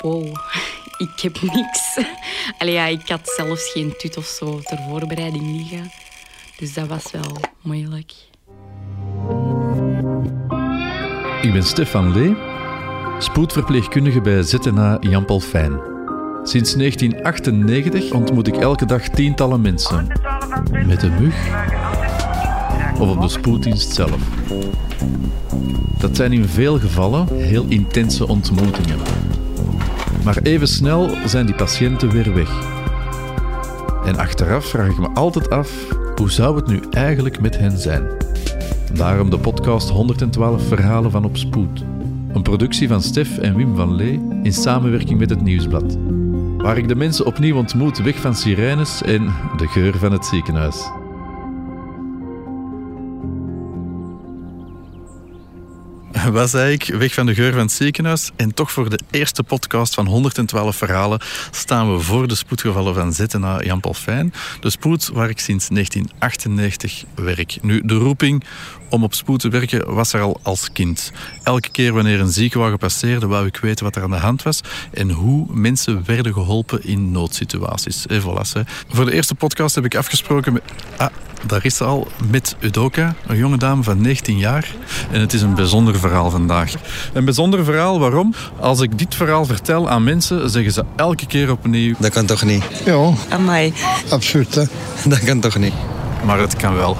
Wow, ik heb niks. Allee, ja, ik had zelfs geen tut of zo ter voorbereiding liggen. Dus dat was wel moeilijk. Ik ben Stefan Lee, spoedverpleegkundige bij ZNA Jan Fijn. Sinds 1998 ontmoet ik elke dag tientallen mensen. Met een mug of op de spoeddienst zelf. Dat zijn in veel gevallen heel intense ontmoetingen. Maar even snel zijn die patiënten weer weg. En achteraf vraag ik me altijd af, hoe zou het nu eigenlijk met hen zijn? Daarom de podcast 112 Verhalen van Op Spoed. Een productie van Stef en Wim van Lee in samenwerking met het Nieuwsblad. Waar ik de mensen opnieuw ontmoet weg van sirenes en de geur van het ziekenhuis. Was ik weg van de geur van het ziekenhuis en toch voor de eerste podcast van 112 verhalen staan we voor de spoedgevallen van ZNA Jan Paul Fijn. De spoed waar ik sinds 1998 werk. Nu, de roeping om op spoed te werken was er al als kind. Elke keer wanneer een ziekenwagen passeerde, wou ik weten wat er aan de hand was en hoe mensen werden geholpen in noodsituaties. Et voilà, Voor de eerste podcast heb ik afgesproken met... Ah, daar is ze al met Udoka, een jonge dame van 19 jaar. En het is een bijzonder verhaal vandaag. Een bijzonder verhaal, waarom? Als ik dit verhaal vertel aan mensen, zeggen ze elke keer opnieuw... Dat kan toch niet? Ja, Amai. absurd hè. Dat kan toch niet? Maar het kan wel.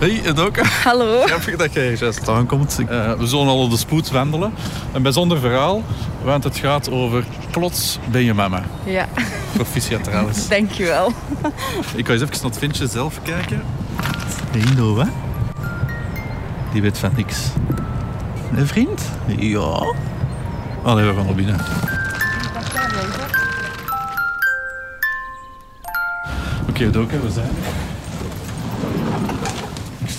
Hey, Udoka. Hallo. Grappig dat jij juist aankomt. Uh, we zullen al op de spoed wandelen. Een bijzonder verhaal, want het gaat over plots ben je mama. Ja, Proficiat trouwens. dankjewel. Ik ga eens even naar het ventje zelf kijken. Hey Noah. Die weet van niks. Een vriend? Ja. Allee, we gaan naar binnen. Oké, okay, Doke, we zijn er.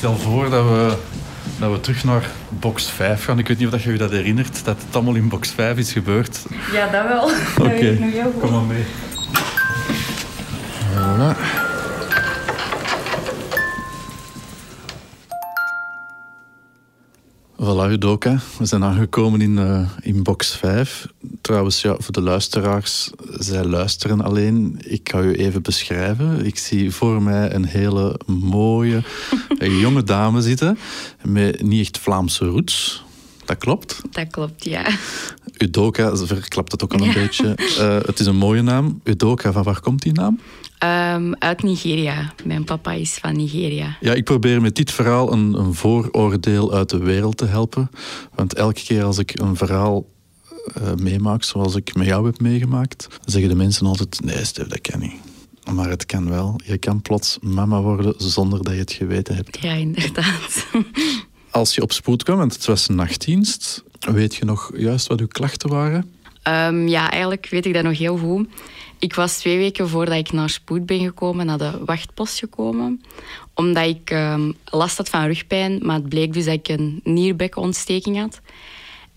Stel voor dat we, dat we terug naar box 5 gaan. Ik weet niet of je je dat herinnert, dat het allemaal in box 5 is gebeurd. Ja, dat wel. Oké, okay. kom maar mee. Voilà. Voilà. We zijn aangekomen in, uh, in box 5. Trouwens, ja, voor de luisteraars, zij luisteren alleen. Ik ga u even beschrijven. Ik zie voor mij een hele mooie jonge dame zitten. Met niet echt Vlaamse roots. Dat klopt? Dat klopt, ja. Udoka verklapt het ook al een ja. beetje. Uh, het is een mooie naam. Udoka, van waar komt die naam? Um, uit Nigeria. Mijn papa is van Nigeria. Ja, ik probeer met dit verhaal een, een, vooroordeel uit de wereld te helpen. Want elke keer als ik een verhaal uh, meemaak, zoals ik met jou heb meegemaakt, zeggen de mensen altijd: nee, Stef, dat kan niet. Maar het kan wel. Je kan plots mama worden zonder dat je het geweten hebt. Ja, inderdaad. Als je op spoed kwam, want het was nachtdienst, weet je nog juist wat uw klachten waren? Um, ja, eigenlijk weet ik dat nog heel goed. Ik was twee weken voordat ik naar spoed ben gekomen, naar de wachtpost gekomen. Omdat ik um, last had van rugpijn, maar het bleek dus dat ik een nierbekkenontsteking had.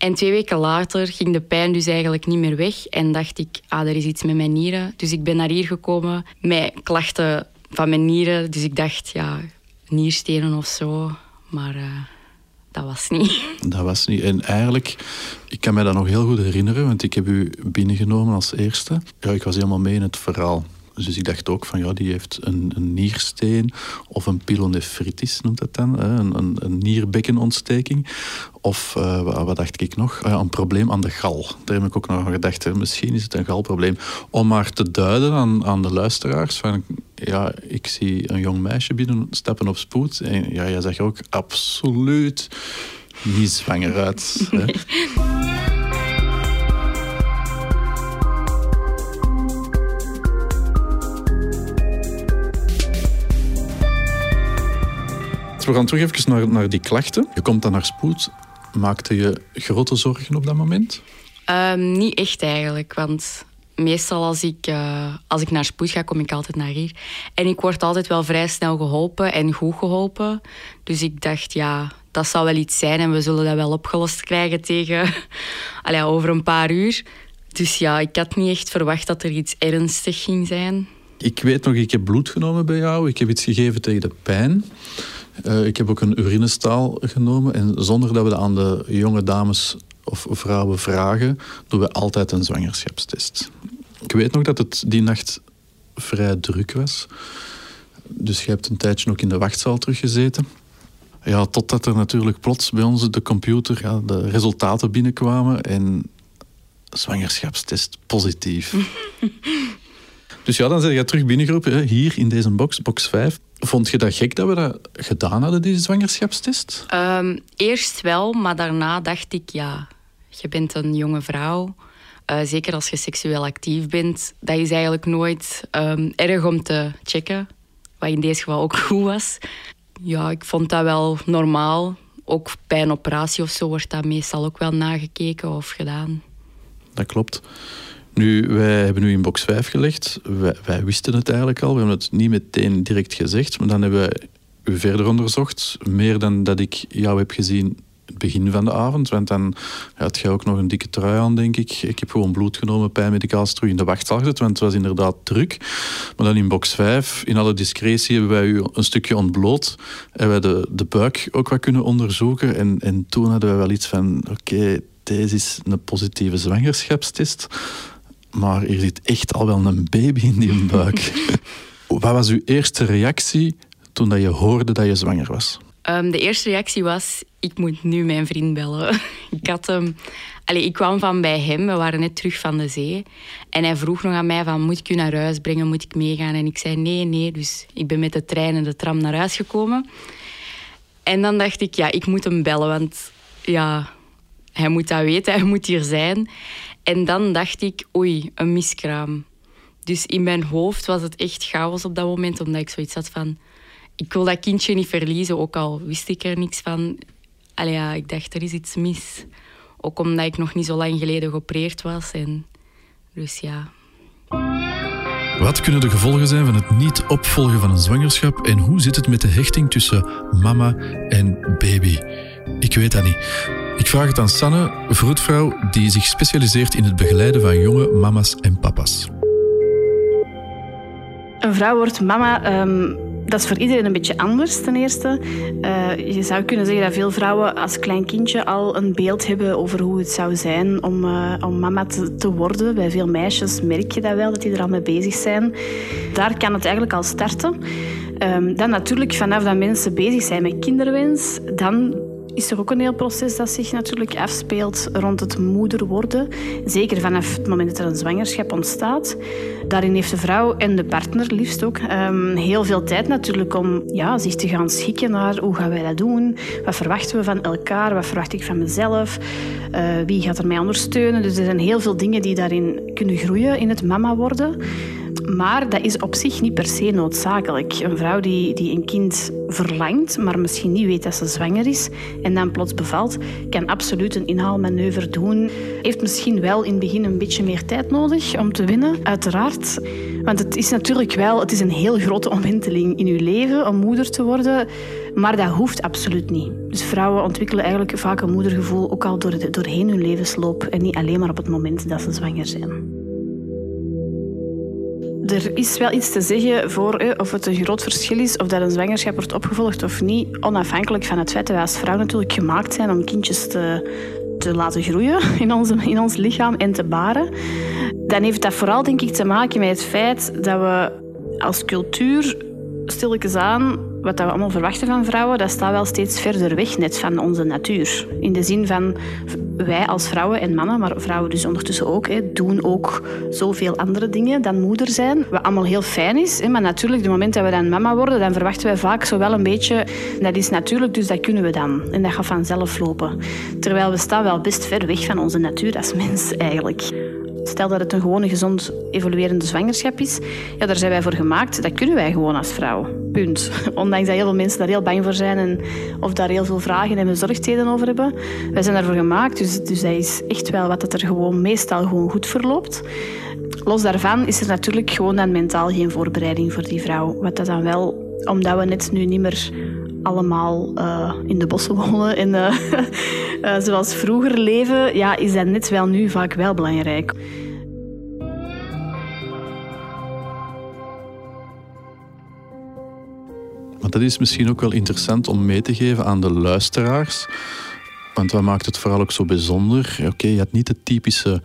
En twee weken later ging de pijn dus eigenlijk niet meer weg. En dacht ik, ah, er is iets met mijn nieren. Dus ik ben naar hier gekomen met klachten van mijn nieren. Dus ik dacht, ja, nierstenen of zo. Maar... Uh, dat was niet. Dat was niet. En eigenlijk, ik kan mij dat nog heel goed herinneren, want ik heb u binnengenomen als eerste. Ja, ik was helemaal mee in het verhaal. Dus ik dacht ook van ja, die heeft een, een niersteen of een pylonefritis noemt dat dan, een, een, nierbekkenontsteking. Of uh, wat, dacht ik nog? Uh, een probleem aan de gal. Daar heb ik ook nog aan gedacht. Hè. Misschien is het een galprobleem. Om maar te duiden aan, aan de luisteraars ja, ik zie een jong meisje binnenstappen op spoed. En ja, jij er ook absoluut niet zwanger uit. We gaan terug even naar, naar die klachten. Je komt dan naar spoed. Maakte je grote zorgen op dat moment? Um, niet echt eigenlijk, want meestal als ik, uh, als ik naar spoed ga, kom ik altijd naar hier. En ik word altijd wel vrij snel geholpen en goed geholpen. Dus ik dacht, ja, dat zal wel iets zijn en we zullen dat wel opgelost krijgen tegen allee, over een paar uur. Dus ja, ik had niet echt verwacht dat er iets ernstig ging zijn. Ik weet nog, ik heb bloed genomen bij jou. Ik heb iets gegeven tegen de pijn. Uh, ik heb ook een urinestaal genomen. En zonder dat we dat aan de jonge dames of vrouwen vragen, doen we altijd een zwangerschapstest. Ik weet nog dat het die nacht vrij druk was. Dus je hebt een tijdje ook in de wachtzaal teruggezeten. Ja, totdat er natuurlijk plots bij ons de computer ja, de resultaten binnenkwamen en zwangerschapstest positief. dus ja, dan zijn je terug binnengeroepen, hier in deze box, box 5. Vond je dat gek dat we dat gedaan hadden, die zwangerschapstest? Um, eerst wel, maar daarna dacht ik, ja, je bent een jonge vrouw. Uh, zeker als je seksueel actief bent. Dat is eigenlijk nooit um, erg om te checken. Wat in deze geval ook goed was. Ja, ik vond dat wel normaal. Ook bij een operatie of zo wordt dat meestal ook wel nagekeken of gedaan. Dat klopt. Nu, wij hebben nu in box 5 gelegd. Wij, wij, wisten het eigenlijk al. We hebben het niet meteen direct gezegd. Maar dan hebben we u verder onderzocht. Meer dan dat ik jou heb gezien het begin van de avond. Want dan had je ook nog een dikke trui aan, denk ik. Ik heb gewoon bloed genomen, pijnmedicaals terug in de wachtzaal gezet. Want het was inderdaad druk. Maar dan in box 5, in alle discretie, hebben wij u een stukje ontbloot. En wij de, de buik ook wat kunnen onderzoeken. En, en toen hadden we wel iets van... Oké, deze is een positieve zwangerschapstest. Maar er zit echt al wel een baby in die buik. Wat was uw eerste reactie toen dat je hoorde dat je zwanger was? Um, de eerste reactie was, ik moet nu mijn vriend bellen. ik, had hem, allez, ik kwam van bij hem, we waren net terug van de zee. En hij vroeg nog aan mij van, moet ik u naar huis brengen, moet ik meegaan? En ik zei nee, nee. Dus ik ben met de trein en de tram naar huis gekomen. En dan dacht ik, ja, ik moet hem bellen, want ja, hij moet dat weten, hij moet hier zijn. En dan dacht ik, oei, een miskraam. Dus in mijn hoofd was het echt chaos op dat moment, omdat ik zoiets had van... Ik wil dat kindje niet verliezen, ook al wist ik er niks van. Allee, ja, ik dacht, er is iets mis. Ook omdat ik nog niet zo lang geleden geopereerd was. En dus ja. Wat kunnen de gevolgen zijn van het niet opvolgen van een zwangerschap en hoe zit het met de hechting tussen mama en baby? Ik weet dat niet. Ik vraag het aan Sanne, vroedvrouw die zich specialiseert in het begeleiden van jonge mama's en papa's. Een vrouw wordt mama. Um, dat is voor iedereen een beetje anders, ten eerste. Uh, je zou kunnen zeggen dat veel vrouwen als klein kindje al een beeld hebben over hoe het zou zijn om, uh, om mama te, te, worden. Bij veel meisjes merk je dat wel, dat die er al mee bezig zijn. Daar kan het eigenlijk al starten. Um, dan natuurlijk, vanaf dat mensen bezig zijn met kinderwens, dan is er ook een heel proces dat zich natuurlijk afspeelt rond het moeder worden. Zeker vanaf het moment dat er een zwangerschap ontstaat. Daarin heeft de vrouw en de partner liefst ook um, heel veel tijd natuurlijk om ja, zich te gaan schikken naar hoe gaan wij dat doen? Wat verwachten we van elkaar? Wat verwacht ik van mezelf? Uh, wie gaat er mij ondersteunen? Dus er zijn heel veel dingen die daarin kunnen groeien in het mama worden. Maar dat is op zich niet per se noodzakelijk. Een vrouw die, die een kind verlangt, maar misschien niet weet dat ze zwanger is en dan plots bevalt, kan absoluut een inhaalmanoeuvre doen. Heeft misschien wel in het begin een beetje meer tijd nodig om te winnen, uiteraard. Want het is natuurlijk wel het is een heel grote omwenteling in uw leven om moeder te worden. Maar dat hoeft absoluut niet. Dus vrouwen ontwikkelen eigenlijk vaak een moedergevoel ook al door doorheen hun levensloop en niet alleen maar op het moment dat ze zwanger zijn er is wel iets te zeggen voor of het een groot verschil is of dat een zwangerschap wordt opgevolgd of niet, onafhankelijk van het feit dat wij als vrouw natuurlijk gemaakt zijn om kindjes te, te laten groeien in, onze, in ons lichaam en te baren. Dan heeft dat vooral denk ik te maken met het feit dat we als cultuur stilletjes aan wat we allemaal verwachten van vrouwen, dat staat wel steeds verder weg net van onze natuur. In de zin van wij als vrouwen en mannen, maar vrouwen dus ondertussen ook, doen ook zoveel andere dingen dan moeder zijn. Wat allemaal heel fijn is. Maar natuurlijk, de moment dat we dan mama worden, dan verwachten wij vaak zo wel een beetje... Dat is natuurlijk, dus dat kunnen we dan. En dat gaat vanzelf lopen. Terwijl we staan wel best ver weg van onze natuur als mens eigenlijk. Stel dat het een gewone, gezond, evoluerende zwangerschap is, ja, daar zijn wij voor gemaakt. Dat kunnen wij gewoon als vrouw. Punt. Ondanks dat heel veel mensen daar heel bang voor zijn en of daar heel veel vragen en bezorgdheden over hebben. Wij zijn daarvoor gemaakt, dus, dus dat is echt wel wat er gewoon meestal gewoon goed verloopt. Los daarvan is er natuurlijk gewoon dan mentaal geen voorbereiding voor die vrouw. Wat dat dan wel, omdat we net nu niet meer allemaal uh, in de bossen wonen en uh, uh, zoals vroeger leven, ja, is dat net wel nu vaak wel belangrijk. Maar dat is misschien ook wel interessant om mee te geven aan de luisteraars. Want wat maakt het vooral ook zo bijzonder? Oké, je had niet de typische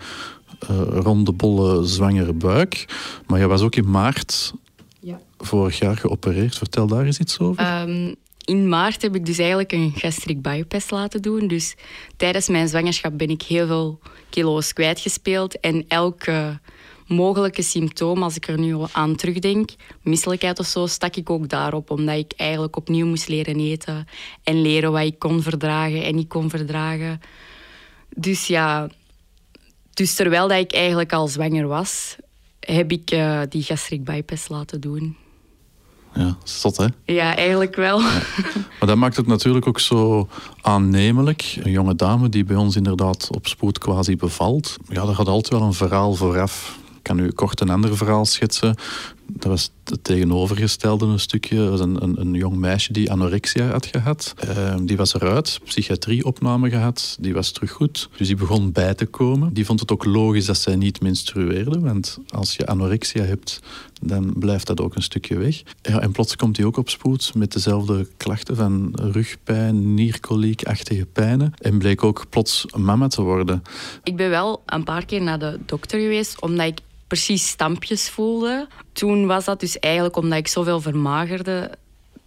uh, ronde, bolle, zwangere buik. Maar je was ook in maart ja. vorig jaar geopereerd. Vertel daar eens iets over. Ehm, in maart heb ik dus eigenlijk een gastric bypass laten doen. Dus tijdens mijn zwangerschap ben ik heel veel kilo's kwijtgespeeld. En elke mogelijke symptoom, als ik er nu aan terugdenk, misselijkheid of zo, stak ik ook daarop. Omdat ik eigenlijk opnieuw moest leren eten. En leren wat ik kon verdragen en niet kon verdragen. Dus ja, dus terwijl dat ik eigenlijk al zwanger was, heb ik uh, die gastric bypass laten doen. Ja, zot hè? Ja, eigenlijk wel. Maar dat maakt het natuurlijk ook zo aannemelijk. Een jonge dame die bij ons inderdaad op spoed quasi bevalt. Ja, daar gaat altijd wel een verhaal vooraf. Ik kan u kort een ander verhaal schetsen. Dat was het tegenovergestelde een stukje. Dat was een, een, een jong meisje die anorexia had gehad. Uh, die was eruit, psychiatrieopname gehad. Die was terug goed. Dus die begon bij te komen. Die vond het ook logisch dat zij niet menstrueerde. Want als je anorexia hebt, dan blijft dat ook een stukje weg. Ja, en plots komt hij ook op spoed met dezelfde klachten van rugpijn, nierkoliekachtige pijnen. En bleek ook plots mama te worden. Ik ben wel een paar keer naar de dokter geweest, omdat ik precies stampjes voelde. Toen was dat dus eigenlijk omdat ik zoveel vermagerde,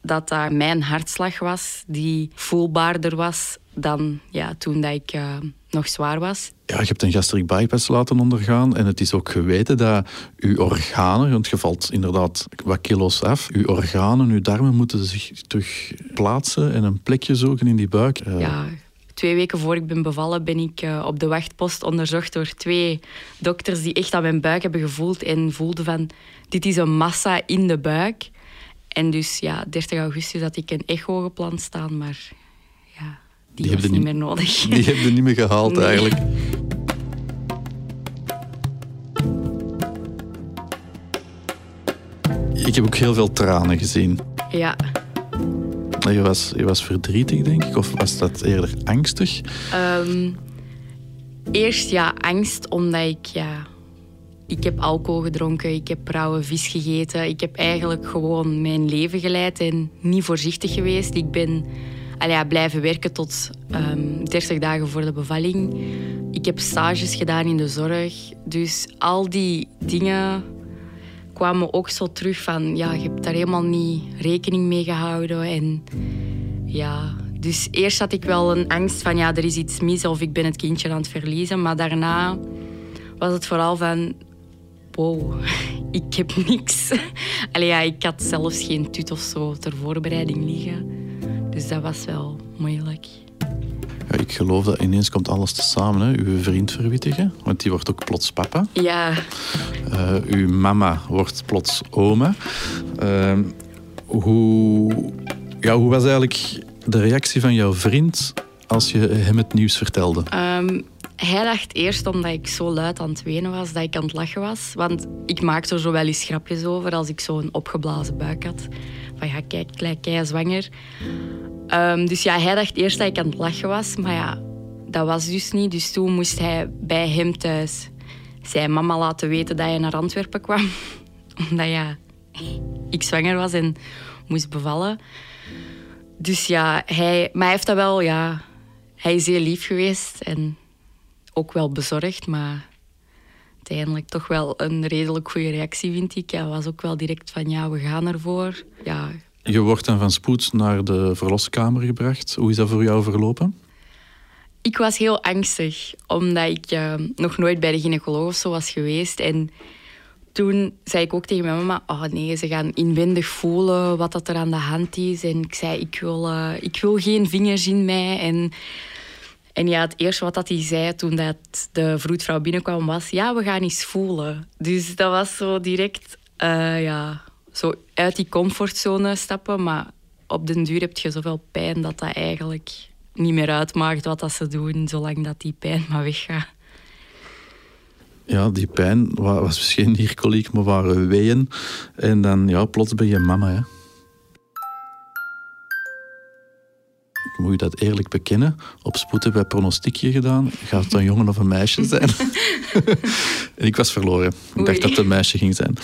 dat dat mijn hartslag was die voelbaarder was dan ja, toen dat ik uh, nog zwaar was. Ja, je hebt een gastric bypass laten ondergaan en het is ook geweten dat uw organen, want je valt inderdaad wat kilo's af, uw organen, uw darmen moeten zich terug plaatsen en een plekje zoeken in die buik. Uh, ja, twee weken voor ik ben bevallen, ben ik uh, op de wachtpost onderzocht door twee dokters die echt aan mijn buik hebben gevoeld en voelden van dit is een massa in de buik. En dus ja, 30 augustus had ik een echo gepland staan, maar ja, die, die was niet, meer nodig. Die hebben niet meer gehaald eigenlijk. Ik heb ook heel veel tranen gezien. Ja. Je was, je was verdrietig, denk ik, of was dat eerder angstig? Ehm, eerst ja, angst, omdat ik, ja, ik heb alcohol gedronken, ik heb rauwe vis gegeten. Ik heb eigenlijk gewoon mijn leven geleid en niet voorzichtig geweest. Ik ben blijven werken tot um, ehm, 30 dagen voor de bevalling. Ik heb stages gedaan in de zorg. Dus al die dingen kwamen ook zo terug van, ja, je hebt daar helemaal niet rekening mee gehouden. En ja, dus eerst had ik wel een angst van, ja, er is iets mis of ik ben het kindje aan het verliezen. Maar daarna was het vooral van, wow, ik heb niks. Allee, ja, ik had zelfs geen tut of zo ter voorbereiding liggen. Dus dat was wel moeilijk. Ja, ik geloof dat ineens komt alles te samen. Hè. Uw vriend verwittigen, want die wordt ook plots papa. Ja. Uh, uw mama wordt plots oma. Uh, hoe, ja, hoe was eigenlijk de reactie van jouw vriend als je hem het nieuws vertelde? Um, hij dacht eerst omdat ik zo luid aan het wenen was, dat ik aan het lachen was. Want ik maakte er zo wel eens grapjes over als ik zo'n opgeblazen buik had. Van ja, kijk, kijk, zwanger. Um, dus ja, hij dacht eerst dat ik aan het lachen was. Maar ja, dat was dus niet. Dus toen moest hij bij hem thuis zijn mama laten weten dat hij naar Antwerpen kwam. Omdat ja, ik zwanger was en moest bevallen. Dus ja, hij, maar hij heeft dat wel, ja, hij is heel lief geweest en ook wel bezorgd, maar uiteindelijk toch wel een redelijk goede reactie, vind ik. Hij was ook wel direct van, ja, we gaan ervoor. Ja. Je wordt dan van spoed naar de verloskamer gebracht. Hoe is dat voor jou verlopen? Ik was heel angstig, omdat ik uh, nog nooit bij de gynaecoloog was geweest. En toen zei ik ook tegen mijn mama, oh nee, ze gaan inwendig voelen wat dat er aan de hand is. En ik zei, ik wil, uh, ik wil geen vingers in mij. En en ja, het eerste wat dat hij zei toen dat de vroedvrouw binnenkwam was... Ja, we gaan eens voelen. Dus dat was zo direct... Uh, ja, zo uit die comfortzone stappen. Maar op den duur heb je zoveel pijn dat dat eigenlijk niet meer uitmaakt wat dat ze doen... zolang dat die pijn maar weggaat. Ja, die pijn was misschien niet koliek, maar waren weeën. En dan, ja, plots ben je mama, hè. Moet je dat eerlijk bekennen. Op spoed hebben wij pronostiekje gedaan. Gaat het een jongen of een meisje zijn? en ik was verloren. Ik dacht dat het een meisje ging zijn.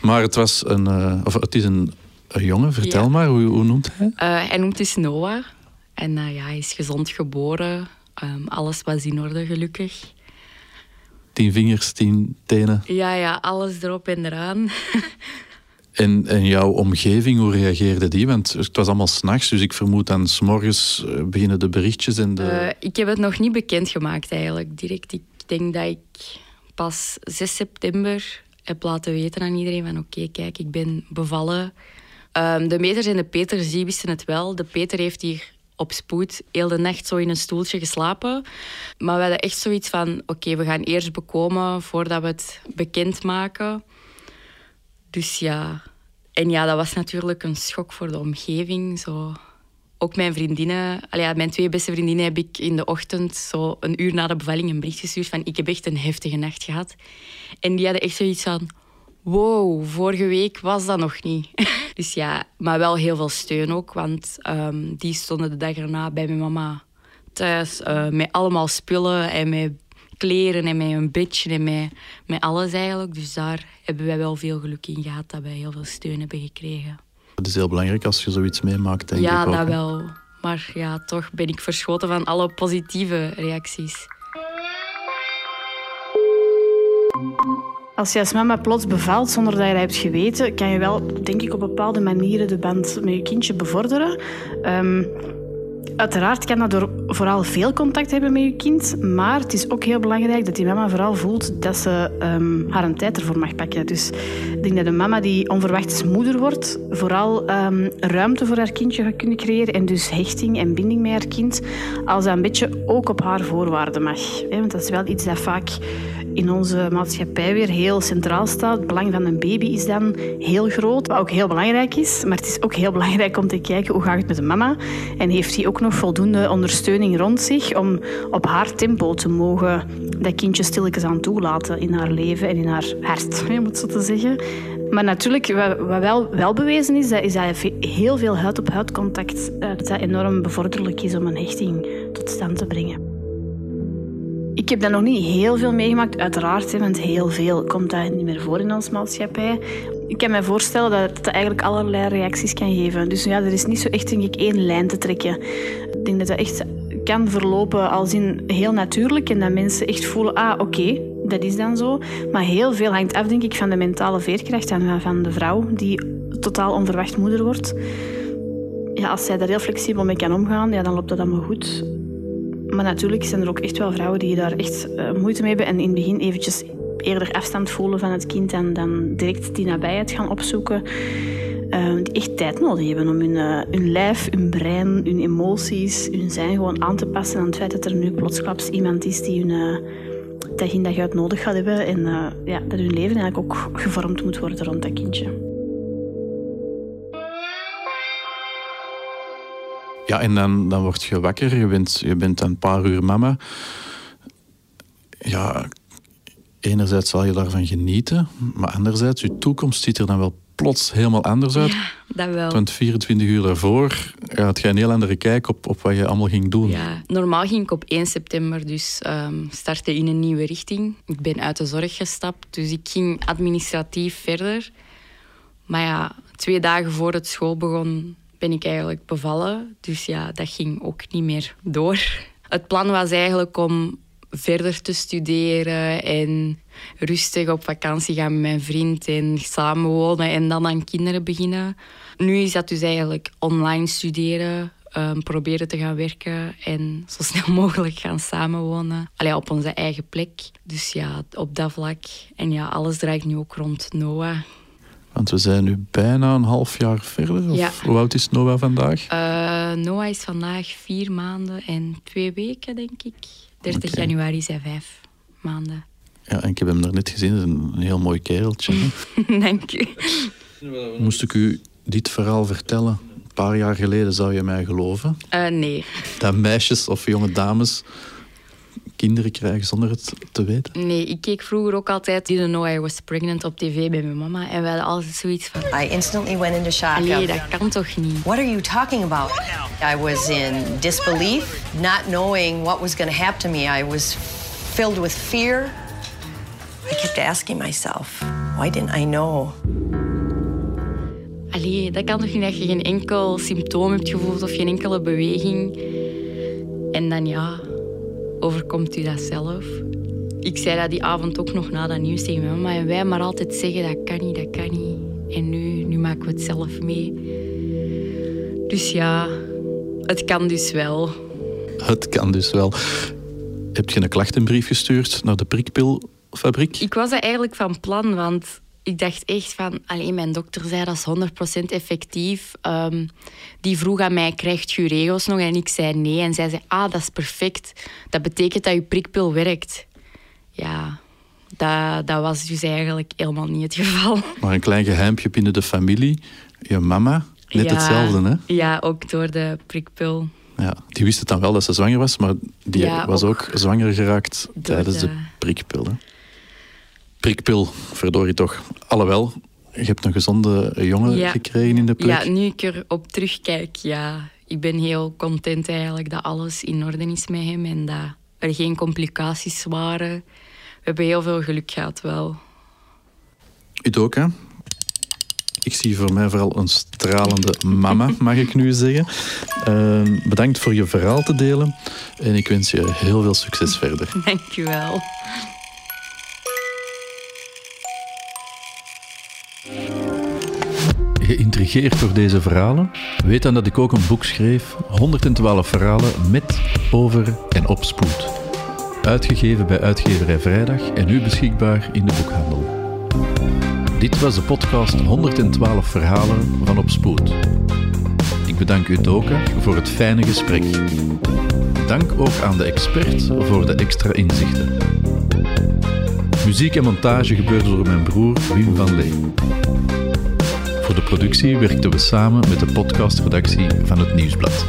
Maar het, was een, uh, of het is een, een jongen. Vertel maar, hoe, hoe, noemt hij? Uh, hij noemt is Noah. En uh, ja, hij is gezond geboren. Ehm, alles was in orde, gelukkig. Tien vingers, tien tenen. Ja, ja, alles erop en eraan. En, jouw omgeving, hoe reageerde die? Want het was allemaal s'nachts, dus ik vermoed dan s'morgens eh, beginnen de berichtjes en de... Uh, ik heb het nog niet bekendgemaakt eigenlijk, direct. Ik denk dat ik pas 6 september heb laten weten aan iedereen van oké, kijk, ik ben bevallen. Um, de meters en de Peter Zie wisten het wel. De Peter heeft hier op spoed heel de nacht zo in een stoeltje geslapen. Maar we hadden echt zoiets van oké, we gaan eerst bekomen voordat we het bekendmaken. Dus ja. En ja, dat was natuurlijk een schok voor de omgeving. Zo. Ook mijn vriendinnen, ja, mijn twee beste vriendinnen heb ik in de ochtend, zo een uur na de bevalling, een bericht gestuurd van ik heb echt een heftige nacht gehad. En die hadden echt zoiets van, wow, vorige week was dat nog niet. dus ja, maar wel heel veel steun ook, want um, die stonden de dag erna bij mijn mama thuis uh, met allemaal spullen en met kleren en met een bedje en met, met alles eigenlijk. Dus daar hebben wij wel veel geluk in gehad dat wij heel veel steun hebben gekregen. Het is heel belangrijk als je zoiets meemaakt, denk ja, ik ook. dat wel. Maar ja, toch ben ik verschoten van alle positieve reacties. Als je als mama plots bevalt zonder dat je dat hebt geweten, kan je wel, denk ik, op bepaalde manieren de band met je kindje bevorderen. Um, Uiteraard kan dat door vooral veel contact hebben met je kind, maar het is ook heel belangrijk dat die mama vooral voelt dat ze um, haar een tijd ervoor mag pakken. Dus ik denk dat een mama die onverwachts moeder wordt, vooral um, ruimte voor haar kindje gaat kunnen creëren en dus hechting en binding met haar kind, als dat een beetje ook op haar voorwaarden mag. Want dat is wel iets dat vaak in onze maatschappij weer heel centraal staat. Het belang van een baby is dan heel groot, wat ook heel belangrijk is. Maar het is ook heel belangrijk om te kijken hoe gaat het met de mama en heeft hij ook nog voldoende ondersteuning rond zich om op haar tempo te mogen dat kindje stilletjes aan toelaten in haar leven en in haar hart, om het zo te zeggen. Maar natuurlijk, wat wel, wel bewezen is, dat, is dat heel veel huid-op-huid contact eh, dat enorm bevorderlijk is om een hechting tot stand te brengen. Ik heb dat nog niet heel veel meegemaakt, uiteraard, want heel veel komt dat niet meer voor in onze maatschappij. Ik kan me voorstellen dat het eigenlijk allerlei reacties kan geven. Dus ja, er is niet zo echt denk ik één lijn te trekken. Ik denk dat dat echt kan verlopen als in heel natuurlijk en dat mensen echt voelen, ah oké, dat is dan zo. Maar heel veel hangt af denk ik van de mentale veerkracht en van de vrouw die totaal onverwacht moeder wordt. Ja, als zij daar heel flexibel mee kan omgaan, ja, dan loopt dat allemaal goed. Maar natuurlijk zijn er ook echt wel vrouwen die daar echt uh, moeite mee hebben en in het begin eventjes eerder afstand voelen van het kind en dan direct die nabijheid gaan opzoeken. Uh, die echt tijd nodig hebben om hun, uh, lijf, hun brein, hun emoties, hun zijn gewoon aan te passen aan het feit dat er nu plotsklaps iemand is die hun dag in dag uit nodig gaat hebben en ja, dat hun leven eigenlijk ook gevormd moet worden rond dat kindje. Ja, en dan, dan word je wakker, je bent, je bent een paar uur mama. Ja, enerzijds zal je daarvan genieten, maar anderzijds, je toekomst ziet er dan wel plots helemaal anders uit. Ja, dat wel. Want 24 uur daarvoor ja, had je een heel andere kijk op, op wat je allemaal ging doen. Ja, normaal ging ik op 1 september dus um, starten in een nieuwe richting. Ik ben uit de zorg gestapt, dus ik ging administratief verder. Maar ja, twee dagen voor het school begon, ben ik eigenlijk bevallen. Dus ja, dat ging ook niet meer door. Het plan was eigenlijk om verder te studeren en rustig op vakantie gaan met mijn vriend en samenwonen en dan aan kinderen beginnen. Nu is dat dus eigenlijk online studeren, um, proberen te gaan werken en zo snel mogelijk gaan samenwonen. Allee, op onze eigen plek. Dus ja, op dat vlak. En ja, alles draait nu ook rond Noah. Want we zijn nu bijna een half jaar verder. Of Ja. Hoe oud is Noah vandaag? Uh, Noah is vandaag vier maanden en twee weken, denk ik. 30 Oké. januari zijn vijf maanden. Ja, en ik heb hem daarnet gezien. Dat is een heel mooi kereltje. Dank u. Moest ik u dit verhaal vertellen? Een paar jaar geleden zou je mij geloven. Uh, nee. Dat meisjes of jonge dames kinderen krijgen zonder het te weten. nee, ik keek vroeger ook altijd Didn't Know I Was Pregnant op tv bij mijn mama. En we hadden altijd zoiets van... I instantly went into shock. Nee, dat kan toch niet? what are you talking about? I was in disbelief, not knowing what was going to happen to me. I was filled with fear. I kept asking myself, why didn't I know? Allee, dat kan toch niet dat je geen enkel symptoom hebt gevoeld of geen enkele beweging. En dan ja, overkomt u dat zelf? Ik zei dat die avond ook nog na dat nieuws tegen mijn mama. En wij maar altijd zeggen, dat kan niet, dat kan niet. En nu, nu maken we het zelf mee. Dus ja, het kan dus wel. Het kan dus wel. Heb je een klachtenbrief gestuurd naar de prikpilfabriek? Ik was dat eigenlijk van plan, want ik dacht echt van... Alleen mijn dokter zei dat is 100% effectief. Um, die vroeg aan mij, krijgt je regels nog? En ik zei nee. En zij zei, ah, dat is perfect. Dat betekent dat je prikpil werkt. Ja, dat, dat was dus eigenlijk helemaal niet het geval. Maar een klein geheimpje binnen de familie. Je mama, net hetzelfde, hè? Ja, ook door de prikpil. Ja, die wist het dan wel dat ze zwanger was, maar die was ook, zwanger geraakt tijdens de, de prikpil. Hè? Prikpil, verdorie toch. Alhoewel, je hebt een gezonde jongen gekregen in de plek. Ja, nu ik erop terugkijk, ja. Ik ben heel content eigenlijk dat alles in orde is met hem en dat er geen complicaties waren. We hebben heel veel geluk gehad wel. U ook, hè? Ik zie voor mij vooral een stralende mama, mag ik nu zeggen. Uh, bedankt voor je verhaal te delen en ik wens je heel veel succes verder. Dank geïntrigeerd door deze verhalen? Weet dan dat ik ook een boek schreef, 112 verhalen met, over en op spoed. Uitgegeven bij Uitgeverij Vrijdag en nu beschikbaar in de boekhandel. Dit was de podcast 112 verhalen van Op Spoed. Ik bedank u Doka voor het fijne gesprek. Dank ook aan de expert voor de extra inzichten. Muziek en montage gebeurde door mijn broer Wim van Lee. Voor de productie werkten we samen met de podcastredactie van het Nieuwsblad.